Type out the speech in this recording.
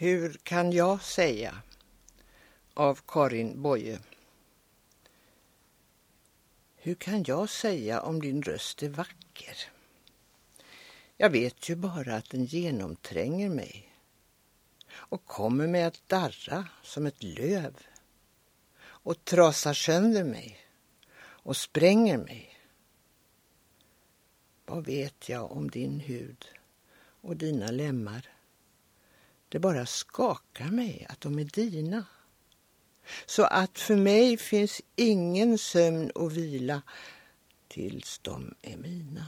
Hur kan jag säga? Av Karin Boye. Hur kan jag säga om din röst är vacker? Jag vet ju bara att den genomtränger mig och kommer mig att darra som ett löv och trasar sönder mig och spränger mig. Vad vet jag om din hud och dina lemmar? Det bara skakar mig att de är dina. Så att för mig finns ingen sömn och vila tills de är mina.